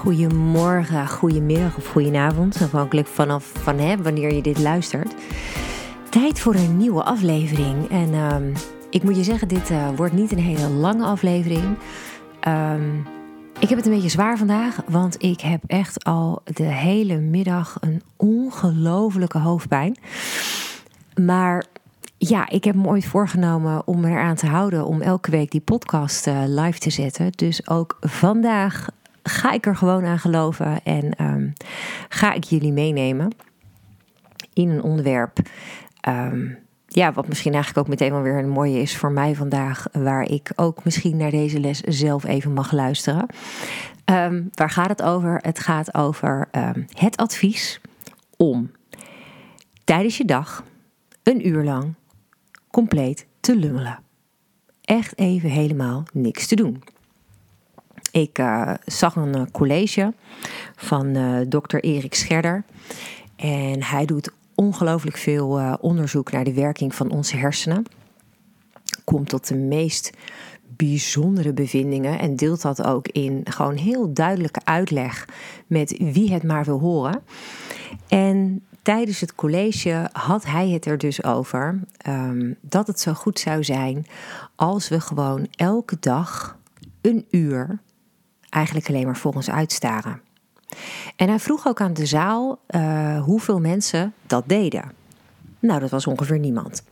Goedemorgen, goedemiddag of goedenavond, afhankelijk vanaf van wanneer je dit luistert. Tijd voor een nieuwe aflevering. En ehm, ik moet je zeggen, dit uh, wordt niet een hele lange aflevering. Um, ik heb het een beetje zwaar vandaag, want ik heb echt al de hele middag een ongelofelijke hoofdpijn. Maar ja, ik heb me ooit voorgenomen om eraan te houden om elke week die podcast uh, live te zetten. Dus ook vandaag ga ik er gewoon aan geloven en um, ga ik jullie meenemen in een onderwerp. Um, ja, wat misschien eigenlijk ook meteen wel weer een mooie is voor mij vandaag, waar ik ook misschien naar deze les zelf even mag luisteren. Um, waar gaat het over? Het gaat over het advies om tijdens je dag een uur lang compleet te lummelen. Echt even helemaal niks te doen. Ik uh, zag een uh, college van uh, dokter Erik Scherder. En hij doet ongelooflijk veel onderzoek naar de werking van onze hersenen. Komt tot de meest bijzondere bevindingen en deelt dat ook in gewoon heel duidelijke uitleg met wie het maar wil horen. En tijdens het college had hij het er dus over um, dat het zo goed zou zijn als we gewoon elke dag een uur eigenlijk alleen maar voor ons uitstaren. En hij vroeg ook aan de zaal uh, hoeveel mensen dat deden. Nou, dat was ongeveer niemand.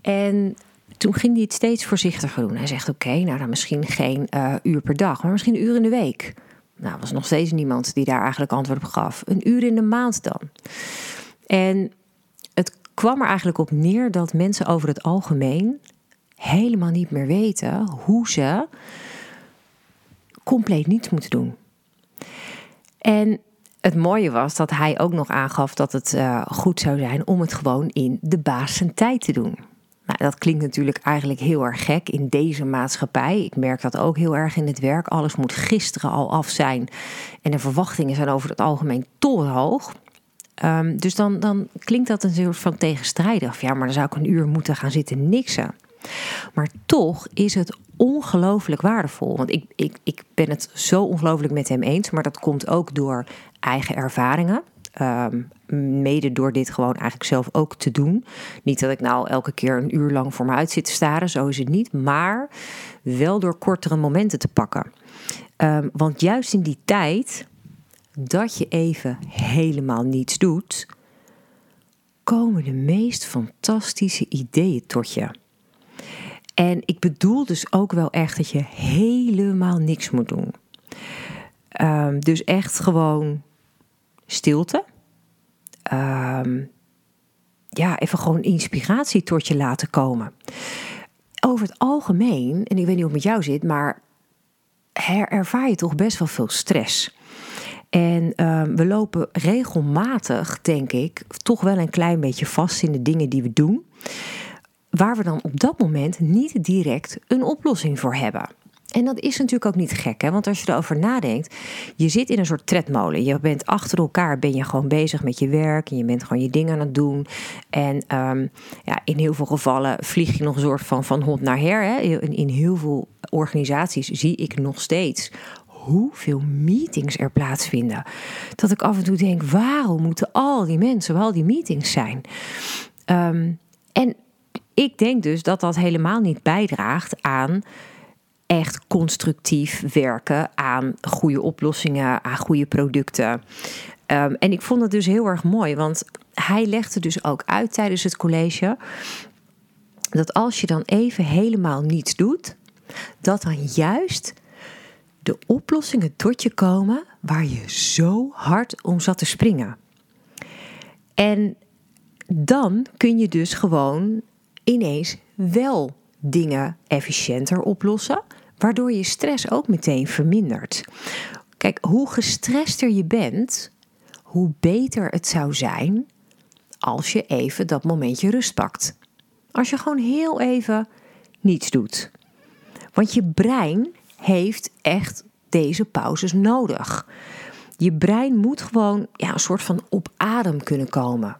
En toen ging hij het steeds voorzichtiger doen. Hij zegt: Oké, nou dan misschien geen uh, uur per dag, maar misschien een uur in de week. Nou, was nog steeds niemand die daar eigenlijk antwoord op gaf. Een uur in de maand dan. En het kwam er eigenlijk op neer dat mensen over het algemeen helemaal niet meer weten hoe ze compleet niets moeten doen. En het mooie was dat hij ook nog aangaf dat het uh, goed zou zijn om het gewoon in de baas zijn tijd te doen. Nou, dat klinkt natuurlijk eigenlijk heel erg gek in deze maatschappij. Ik merk dat ook heel erg in het werk. Alles moet gisteren al af zijn. En de verwachtingen zijn over het algemeen torenhoog. Um, dus dan, dan klinkt dat een soort van tegenstrijdig. Ja, maar dan zou ik een uur moeten gaan zitten niksen. Maar toch is het ongelooflijk waardevol. Want ik, ik, ik ben het zo ongelooflijk met hem eens. Maar dat komt ook door eigen ervaringen. Um, mede door dit gewoon eigenlijk zelf ook te doen. Niet dat ik nou elke keer een uur lang voor me uit zit te staren, zo is het niet. Maar wel door kortere momenten te pakken. Um, want juist in die tijd dat je even helemaal niets doet, komen de meest fantastische ideeën tot je. En ik bedoel dus ook wel echt dat je helemaal niks moet doen. Um, dus echt gewoon stilte. Um, ja, even gewoon inspiratie tot je laten komen. Over het algemeen, en ik weet niet hoe het met jou zit, maar ervaar je toch best wel veel stress. En um, we lopen regelmatig, denk ik, toch wel een klein beetje vast in de dingen die we doen waar we dan op dat moment niet direct een oplossing voor hebben. En dat is natuurlijk ook niet gek, hè? want als je erover nadenkt, je zit in een soort tredmolen. Je bent achter elkaar, ben je gewoon bezig met je werk en je bent gewoon je dingen aan het doen. En um, ja, in heel veel gevallen vlieg je nog een soort van van hond naar her. Hè? In, in heel veel organisaties zie ik nog steeds hoeveel meetings er plaatsvinden. Dat ik af en toe denk, waarom moeten al die mensen wel die meetings zijn? Um, en ik denk dus dat dat helemaal niet bijdraagt aan echt constructief werken aan goede oplossingen, aan goede producten. Um, en ik vond het dus heel erg mooi, want hij legde dus ook uit tijdens het college dat als je dan even helemaal niets doet, dat dan juist de oplossingen tot je komen waar je zo hard om zat te springen. En dan kun je dus gewoon ineens wel dingen efficiënter oplossen, waardoor je stress ook meteen vermindert. Kijk, hoe gestrester je bent, hoe beter het zou zijn als je even dat momentje rust pakt. Als je gewoon heel even niets doet. Want je brein heeft echt deze pauzes nodig. Je brein moet gewoon ja, een soort van op adem kunnen komen.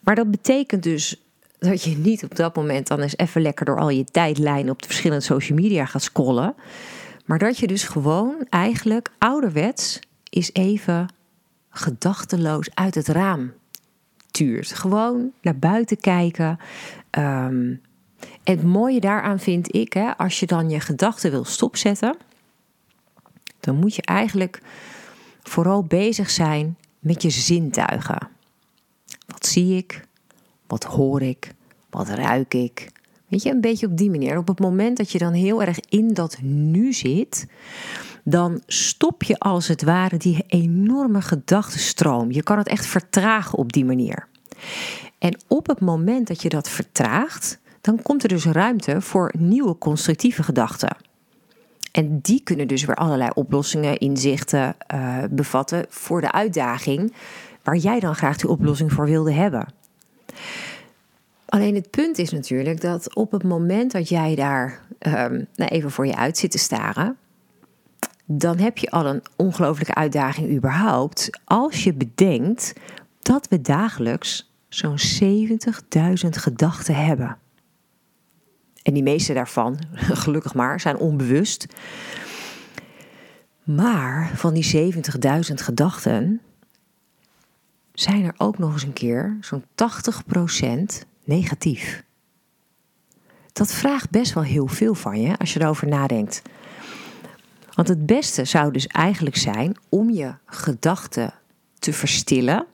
Maar dat betekent dus dat je niet op dat moment dan eens even lekker door al je tijdlijnen op de verschillende social media gaat scrollen. Maar dat je dus gewoon eigenlijk ouderwets is even gedachteloos uit het raam tuurt. Gewoon naar buiten kijken. Um, het mooie daaraan vind ik, hè, als je dan je gedachten wil stopzetten, dan moet je eigenlijk vooral bezig zijn met je zintuigen. Wat zie ik? Wat hoor ik? Wat ruik ik? Weet je, een beetje op die manier. Op het moment dat je dan heel erg in dat nu zit, dan stop je als het ware die enorme gedachtenstroom. Je kan het echt vertragen op die manier. En op het moment dat je dat vertraagt, dan komt er dus ruimte voor nieuwe constructieve gedachten. En die kunnen dus weer allerlei oplossingen, inzichten uh, bevatten voor de uitdaging waar jij dan graag die oplossing voor wilde hebben. Alleen het punt is natuurlijk dat op het moment dat jij daar um, nou even voor je uit zit te staren, dan heb je al een ongelofelijke uitdaging überhaupt. Als je bedenkt dat we dagelijks zo'n 70.000 gedachten hebben. En die meeste daarvan, gelukkig maar, zijn onbewust. Maar van die 70.000 gedachten zijn er ook nog eens een keer zo'n 80% negatief. Dat vraagt best wel heel veel van je als je erover nadenkt. Want het beste zou dus eigenlijk zijn om je gedachten te verstillen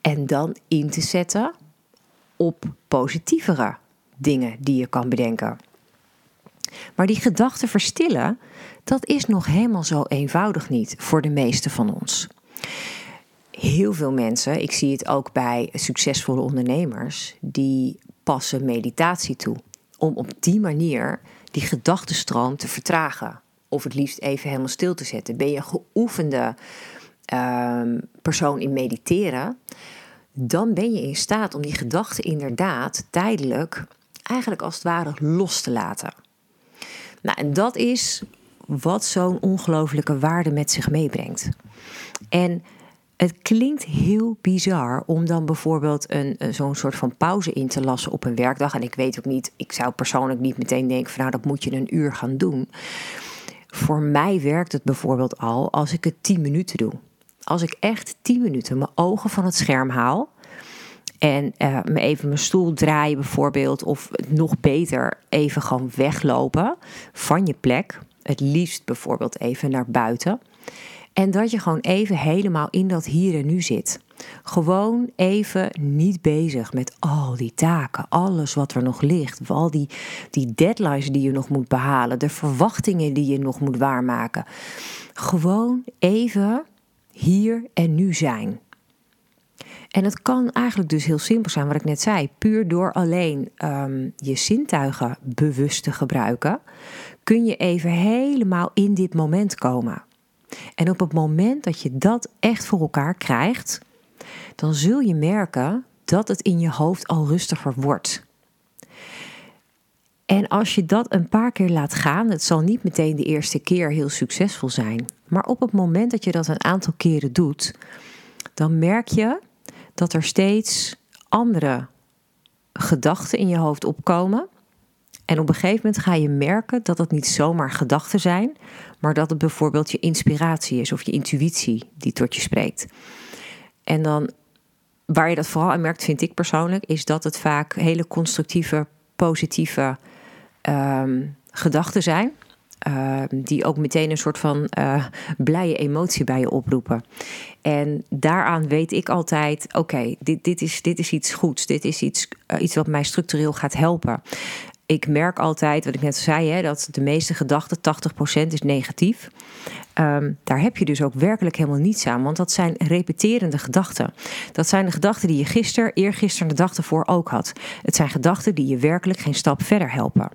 en dan in te zetten op positievere dingen die je kan bedenken. Maar die gedachten verstillen, dat is nog helemaal zo eenvoudig niet voor de meeste van ons. Heel veel mensen, ik zie het ook bij succesvolle ondernemers, die passen meditatie toe. Om op die manier die gedachtenstroom te vertragen. Of het liefst even helemaal stil te zetten. Ben je een geoefende uh, persoon in mediteren, dan ben je in staat om die gedachten inderdaad tijdelijk eigenlijk als het ware los te laten. Nou, en dat is wat zo'n ongelofelijke waarde met zich meebrengt. En het klinkt heel bizar om dan bijvoorbeeld een, zo'n soort van pauze in te lassen op een werkdag. En ik weet ook niet, ik zou persoonlijk niet meteen denken van nou dat moet je een uur gaan doen. Voor mij werkt het bijvoorbeeld al als ik het 10 minuten doe. Als ik echt 10 minuten mijn ogen van het scherm haal en uh, me even mijn stoel draaien bijvoorbeeld. Of nog beter even gewoon weglopen van je plek. Het liefst bijvoorbeeld even naar buiten. En dat je gewoon even helemaal in dat hier en nu zit. Gewoon even niet bezig met al die taken, alles wat er nog ligt, al die, die deadlines die je nog moet behalen, de verwachtingen die je nog moet waarmaken. Gewoon even hier en nu zijn. En het kan eigenlijk dus heel simpel zijn, wat ik net zei. Puur door alleen um, je zintuigen bewust te gebruiken, kun je even helemaal in dit moment komen. En op het moment dat je dat echt voor elkaar krijgt, dan zul je merken dat het in je hoofd al rustiger wordt. En als je dat een paar keer laat gaan, het zal niet meteen de eerste keer heel succesvol zijn, maar op het moment dat je dat een aantal keren doet, dan merk je dat er steeds andere gedachten in je hoofd opkomen. En op een gegeven moment ga je merken dat het niet zomaar gedachten zijn, maar dat het bijvoorbeeld je inspiratie is of je intuïtie die tot je spreekt. En dan, waar je dat vooral aan merkt, vind ik persoonlijk, is dat het vaak hele constructieve, positieve um, gedachten zijn. Ehm, die ook meteen een soort van uh, blije emotie bij je oproepen. En daaraan weet ik altijd: oké, dit, dit, is, dit is iets goeds. Dit is iets, uh, iets wat mij structureel gaat helpen. Ik merk altijd, wat ik net zei, hè, dat de meeste gedachten, 80% is negatief. Um, daar heb je dus ook werkelijk helemaal niets aan, want dat zijn repeterende gedachten. Dat zijn de gedachten die je gisteren, eergisteren, de dag ervoor ook had. Het zijn gedachten die je werkelijk geen stap verder helpen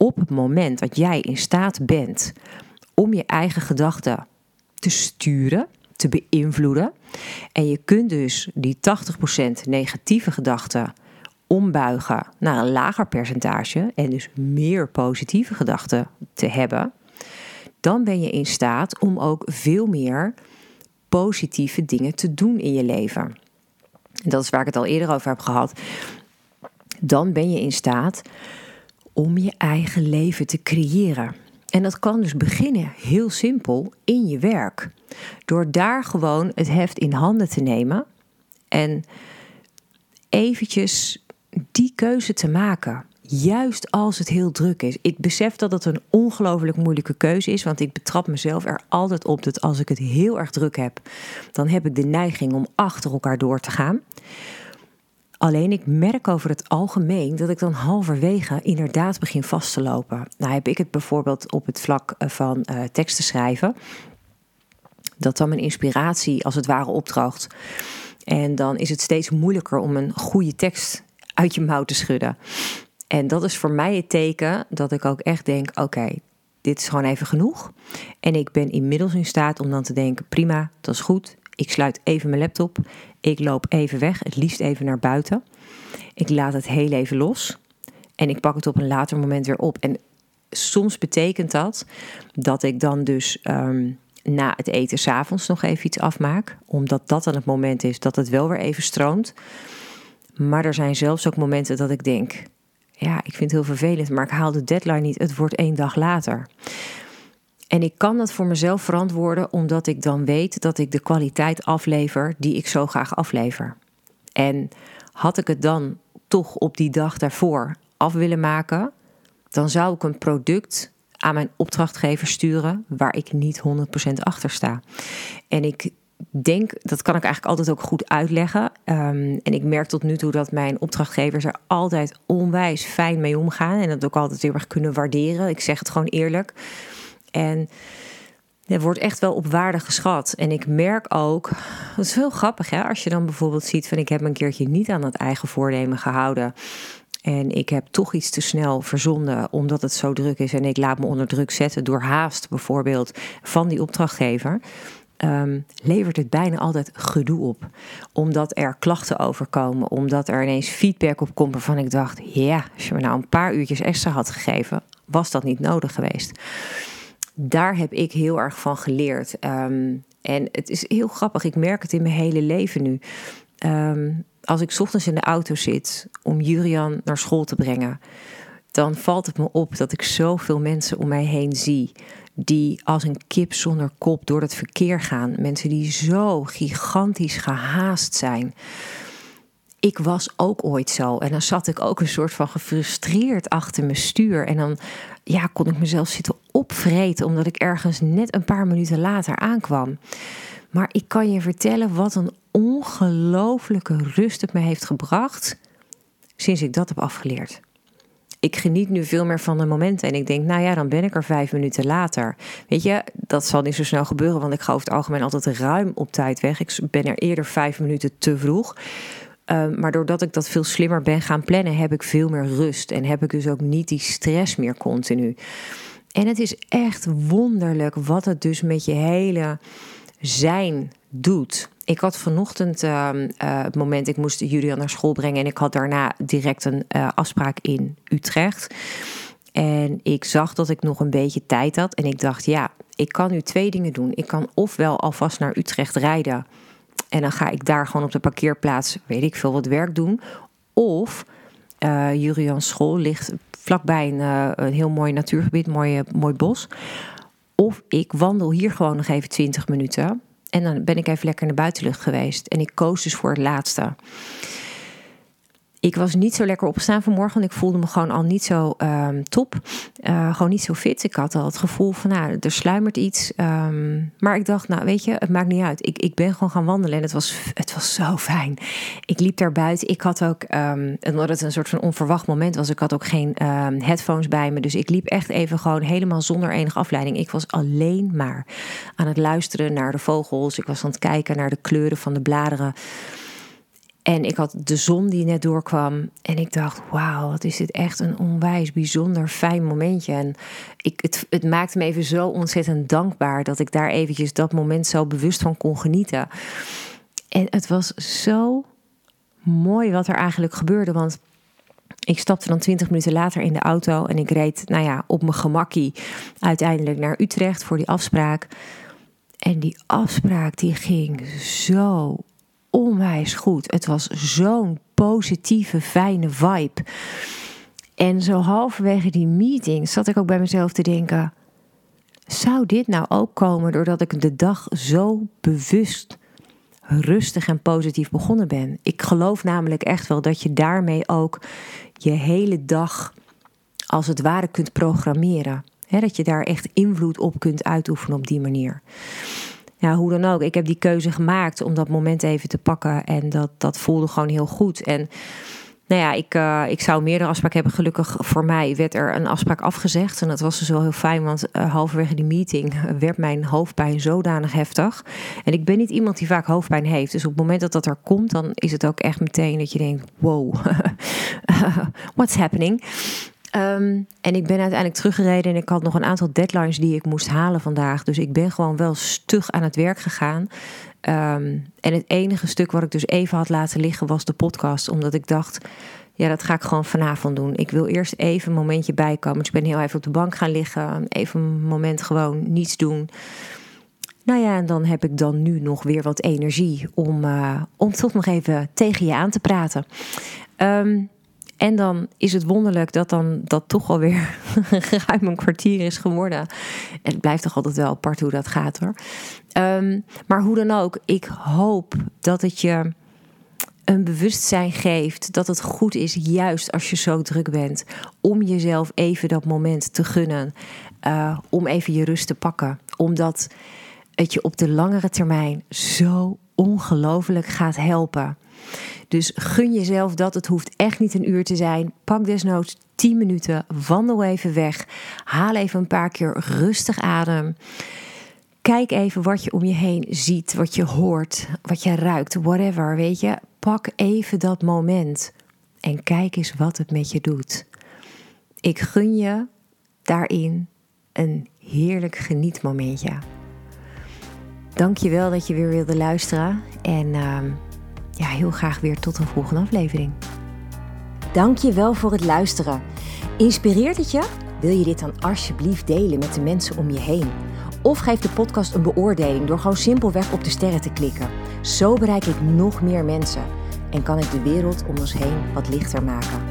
op het moment dat jij in staat bent om je eigen gedachten te sturen, te beïnvloeden. En je kunt dus die 80% negatieve gedachten ombuigen naar een lager percentage en dus meer positieve gedachten te hebben, dan ben je in staat om ook veel meer positieve dingen te doen in je leven. En dat is waar ik het al eerder over heb gehad. Dan ben je in staat om je eigen leven te creëren. En dat kan dus beginnen heel simpel in je werk. Door daar gewoon het heft in handen te nemen en eventjes die keuze te maken. Juist als het heel druk is. Ik besef dat het een ongelooflijk moeilijke keuze is. Want ik betrap mezelf er altijd op dat als ik het heel erg druk heb, dan heb ik de neiging om achter elkaar door te gaan. Alleen ik merk over het algemeen dat ik dan halverwege inderdaad begin vast te lopen. Nou heb ik het bijvoorbeeld op het vlak eh, van uh, teksten schrijven. Dat dan mijn inspiratie als het ware opdroogt. En dan is het steeds moeilijker om een goede tekst uit je mouw te schudden. En dat is voor mij het teken dat ik ook echt denk: oké, dit is gewoon even genoeg. En ik ben inmiddels in staat om dan te denken: prima, dat is goed. Ik sluit even mijn laptop. Ik loop even weg, het liefst even naar buiten. Ik laat het heel even los. En ik pak het op een later moment weer op. En soms betekent dat dat ik dan dus ehm, na het eten s'avonds nog even iets afmaak. Omdat dat dan het moment is dat het wel weer even stroomt. Maar er zijn zelfs ook momenten dat ik denk: ja, ik vind het heel vervelend, maar ik haal de deadline niet. Het wordt één dag later. En ik kan dat voor mezelf verantwoorden omdat ik dan weet dat ik de kwaliteit aflever die ik zo graag aflever. En had ik het dan toch op die dag daarvoor af willen maken, dan zou ik een product aan mijn opdrachtgever sturen waar ik niet 100% achter sta. En ik denk, dat kan ik eigenlijk altijd ook goed uitleggen. Ehm, en ik merk tot nu toe dat mijn opdrachtgevers er altijd onwijs fijn mee omgaan. En dat ook altijd heel erg kunnen waarderen. Ik zeg het gewoon eerlijk. En er wordt echt wel op waarde geschat. En ik merk ook, dat is heel grappig hè, als je dan bijvoorbeeld ziet van ik heb een keertje niet aan het eigen voornemen gehouden. En ik heb toch iets te snel verzonden omdat het zo druk is. En ik laat me onder druk zetten door haast bijvoorbeeld van die opdrachtgever. Um, levert het bijna altijd gedoe op. Omdat er klachten overkomen. Omdat er ineens feedback op komt waarvan ik dacht... ja, als je me nou een paar uurtjes extra had gegeven... was dat niet nodig geweest daar heb ik heel erg van geleerd. Ehm, en het is heel grappig, ik merk het in mijn hele leven nu. Ehm, als ik ochtends in de auto zit om Jurian naar school te brengen, dan valt het me op dat ik zoveel mensen om mij heen zie die als een kip zonder kop door het verkeer gaan. Mensen die zo gigantisch gehaast zijn. Ik was ook ooit zo. En dan zat ik ook een soort van gefrustreerd achter mijn stuur. En dan ja, kon ik mezelf zitten opvreten omdat ik ergens net een paar minuten later aankwam. Maar ik kan je vertellen wat een ongelofelijke rust het me heeft gebracht sinds ik dat heb afgeleerd. Ik geniet nu veel meer van de momenten en ik denk, nou ja, dan ben ik er vijf minuten later. Weet je, dat zal niet zo snel gebeuren, want ik ga over het algemeen altijd ruim op tijd weg. Ik ben er eerder vijf minuten te vroeg. Ehm, maar doordat ik dat veel slimmer ben gaan plannen, heb ik veel meer rust. En heb ik dus ook niet die stress meer continu. En het is echt wonderlijk wat het dus met je hele zijn doet. Ik had vanochtend uh, het moment, ik moest Julian naar school brengen en ik had daarna direct een uh, afspraak in Utrecht. En ik zag dat ik nog een beetje tijd had en ik dacht, ja, ik kan nu twee dingen doen. Ik kan ofwel alvast naar Utrecht rijden en dan ga ik daar gewoon op de parkeerplaats, weet ik veel, wat werk doen. Of uh, Jurians school ligt vlakbij een, heel mooi natuurgebied, mooi, eh, mooi bos. Of ik wandel hier gewoon nog even 20 minuten. En dan ben ik even lekker de buitenlucht geweest. En ik koos dus voor het laatste ik was niet zo lekker opstaan vanmorgen. Want ik voelde me gewoon al niet zo um, top. Uh, gewoon niet zo fit. Ik had al het gevoel van, nou, er sluimert iets. Um, maar ik dacht, nou, weet je, het maakt niet uit. Ik, ik ben gewoon gaan wandelen en het was, het was zo fijn. Ik liep daar buiten. Ik had ook, um, omdat het een soort van onverwacht moment was, ik had ook geen headphones bij me. Dus ik liep echt even gewoon helemaal zonder enige afleiding. Ik was alleen maar aan het luisteren naar de vogels. Ik was aan het kijken naar de kleuren van de bladeren. En ik had de zon die net doorkwam. En ik dacht, wauw, wat is dit echt een onwijs bijzonder fijn momentje. En ik, het, het maakte me even zo ontzettend dankbaar dat ik daar eventjes dat moment zo bewust van kon genieten. En het was zo mooi wat er eigenlijk gebeurde. Want ik stapte dan twintig minuten later in de auto en ik reed, nou ja, op mijn gemakkie uiteindelijk naar Utrecht voor die afspraak. En die afspraak die ging zo onwijs goed. Het was zo'n positieve, fijne vibe. En zo halverwege die meeting zat ik ook bij mezelf te denken: zou dit nou ook komen doordat ik de dag zo bewust, rustig en positief begonnen ben? Ik geloof namelijk echt wel dat je daarmee ook je hele dag als het ware kunt programmeren. dat je daar echt invloed op kunt uitoefenen op die manier ja, hoe dan ook. Ik heb die keuze gemaakt om dat moment even te pakken. En dat, dat voelde gewoon heel goed. En nou ja, ik, uh, ik zou meerdere afspraken hebben. Gelukkig voor mij werd er een afspraak afgezegd. En dat was dus wel heel fijn, want uh, halverwege die meeting werd mijn hoofdpijn zodanig heftig. En ik ben niet iemand die vaak hoofdpijn heeft. Dus op het moment dat dat er komt, dan is het ook echt meteen dat je denkt: wow, what's happening? Um, en ik ben uiteindelijk teruggereden en ik had nog een aantal deadlines die ik moest halen vandaag. Dus ik ben gewoon wel stug aan het werk gegaan. Um, en het enige stuk wat ik dus even had laten liggen was de podcast. Omdat ik dacht, ja, dat ga ik gewoon vanavond doen. Ik wil eerst even een momentje bijkomen. Dus ik ben heel even op de bank gaan liggen. Even een moment gewoon niets doen. Nou ja, en dan heb ik dan nu nog weer wat energie om, uh, om toch nog even tegen je aan te praten. Um, en dan is het wonderlijk dat dan dat toch alweer ruim een kwartier is geworden. En het blijft toch altijd wel apart hoe dat gaat hoor. Um, maar hoe dan ook, ik hoop dat het je een bewustzijn geeft dat het goed is, juist als je zo druk bent, om jezelf even dat moment te gunnen. Uh, om even je rust te pakken. Omdat het je op de langere termijn zo ongelooflijk gaat helpen. Dus gun jezelf dat. Het hoeft echt niet een uur te zijn. Pak desnoods 10 minuten. Wandel even weg. Haal even een paar keer rustig adem. Kijk even wat je om je heen ziet, wat je hoort, wat je ruikt, whatever. Weet je, pak even dat moment en kijk eens wat het met je doet. Ik gun je daarin een heerlijk genietmomentje. Dank je wel dat je weer wilde luisteren. En uh, ja, heel graag weer tot een volgende aflevering. Dank je wel voor het luisteren. Inspireert het je? Wil je dit dan alsjeblieft delen met de mensen om je heen? Of geef de podcast een beoordeling door gewoon simpelweg op de sterren te klikken. Zo bereik ik nog meer mensen en kan ik de wereld om ons heen wat lichter maken.